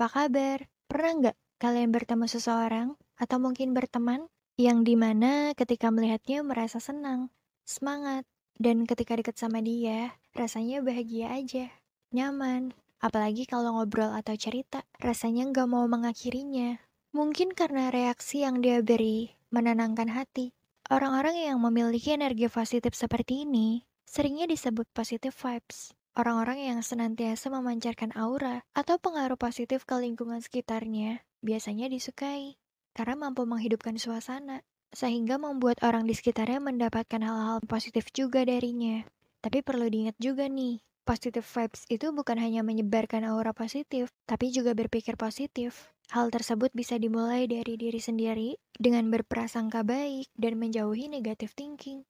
apa kabar? Pernah nggak kalian bertemu seseorang atau mungkin berteman yang di mana ketika melihatnya merasa senang, semangat, dan ketika dekat sama dia rasanya bahagia aja, nyaman. Apalagi kalau ngobrol atau cerita, rasanya nggak mau mengakhirinya. Mungkin karena reaksi yang dia beri menenangkan hati. Orang-orang yang memiliki energi positif seperti ini seringnya disebut positive vibes. Orang-orang yang senantiasa memancarkan aura atau pengaruh positif ke lingkungan sekitarnya biasanya disukai karena mampu menghidupkan suasana, sehingga membuat orang di sekitarnya mendapatkan hal-hal positif juga darinya. Tapi perlu diingat juga nih, positive vibes itu bukan hanya menyebarkan aura positif, tapi juga berpikir positif. Hal tersebut bisa dimulai dari diri sendiri dengan berprasangka baik dan menjauhi negative thinking.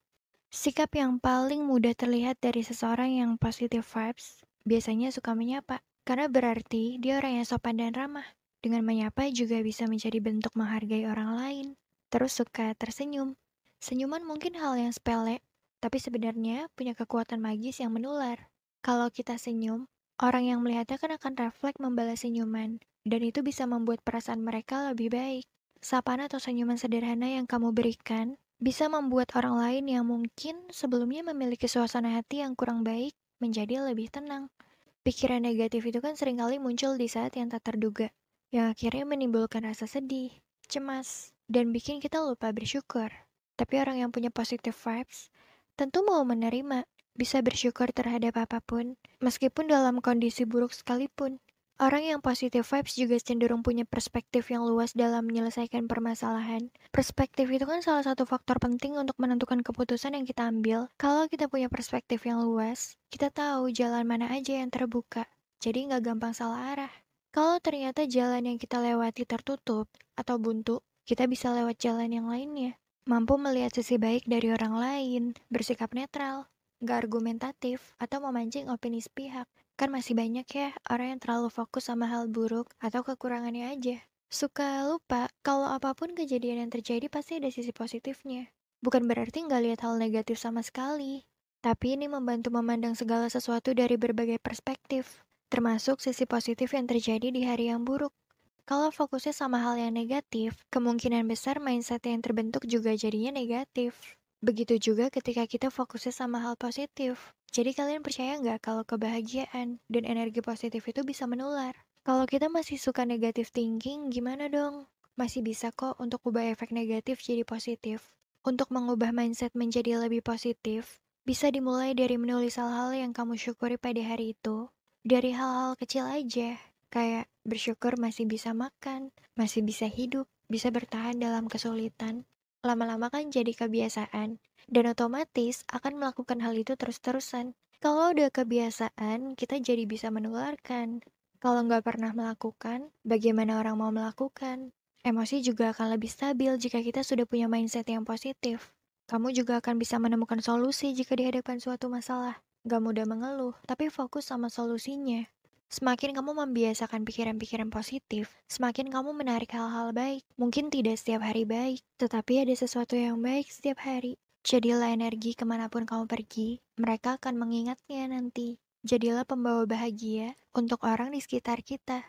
Sikap yang paling mudah terlihat dari seseorang yang positive vibes biasanya suka menyapa, karena berarti dia orang yang sopan dan ramah. Dengan menyapa juga bisa menjadi bentuk menghargai orang lain. Terus suka tersenyum. Senyuman mungkin hal yang sepele, tapi sebenarnya punya kekuatan magis yang menular. Kalau kita senyum, orang yang melihatnya kan akan refleks membalas senyuman, dan itu bisa membuat perasaan mereka lebih baik. Sapaan atau senyuman sederhana yang kamu berikan bisa membuat orang lain yang mungkin sebelumnya memiliki suasana hati yang kurang baik menjadi lebih tenang. Pikiran negatif itu kan sering kali muncul di saat yang tak terduga, yang akhirnya menimbulkan rasa sedih, cemas, dan bikin kita lupa bersyukur. Tapi orang yang punya positive vibes tentu mau menerima, bisa bersyukur terhadap apa pun, meskipun dalam kondisi buruk sekalipun. Orang yang positive vibes juga cenderung punya perspektif yang luas dalam menyelesaikan permasalahan. Perspektif itu kan salah satu faktor penting untuk menentukan keputusan yang kita ambil. Kalau kita punya perspektif yang luas, kita tahu jalan mana aja yang terbuka. Jadi nggak gampang salah arah. Kalau ternyata jalan yang kita lewati tertutup atau buntu, kita bisa lewat jalan yang lainnya. Mampu melihat sisi baik dari orang lain, bersikap netral, nggak argumentatif, atau memancing opini sepihak. Kan masih banyak ya orang yang terlalu fokus sama hal buruk atau kekurangannya aja. Suka lupa kalau apa pun kejadian yang terjadi pasti ada sisi positifnya. Bukan berarti nggak lihat hal negatif sama sekali. Tapi ini membantu memandang segala sesuatu dari berbagai perspektif, termasuk sisi positif yang terjadi di hari yang buruk. Kalau fokusnya sama hal yang negatif, kemungkinan besar mindset yang terbentuk juga jadinya negatif. Begitu juga ketika kita fokusnya sama hal positif. Jadi kalian percaya nggak kalau kebahagiaan dan energi positif itu bisa menular? Kalau kita masih suka negatif thinking, gimana dong? Masih bisa kok untuk ubah efek negatif jadi positif. Untuk mengubah mindset menjadi lebih positif, bisa dimulai dari menulis hal-hal yang kamu syukuri pada hari itu. Dari hal-hal kecil aja, kayak bersyukur masih bisa makan, masih bisa hidup, bisa bertahan dalam kesulitan, lama-lama kan jadi kebiasaan, dan otomatis akan melakukan hal itu terus-terusan. Kalau udah kebiasaan, kita jadi bisa menularkan. Kalau nggak pernah melakukan, bagaimana orang mau melakukan? Emosi juga akan lebih stabil jika kita sudah punya mindset yang positif. Kamu juga akan bisa menemukan solusi jika dihadapkan suatu masalah. Gak mudah mengeluh, tapi fokus sama solusinya. Semakin kamu membiasakan pikiran-pikiran positif, semakin kamu menarik hal-hal baik. Mungkin tidak setiap hari baik, tetapi ada sesuatu yang baik setiap hari. Jadilah energi ke mana pun kamu pergi, mereka akan mengingatnya nanti. Jadilah pembawa bahagia untuk orang di sekitar kita.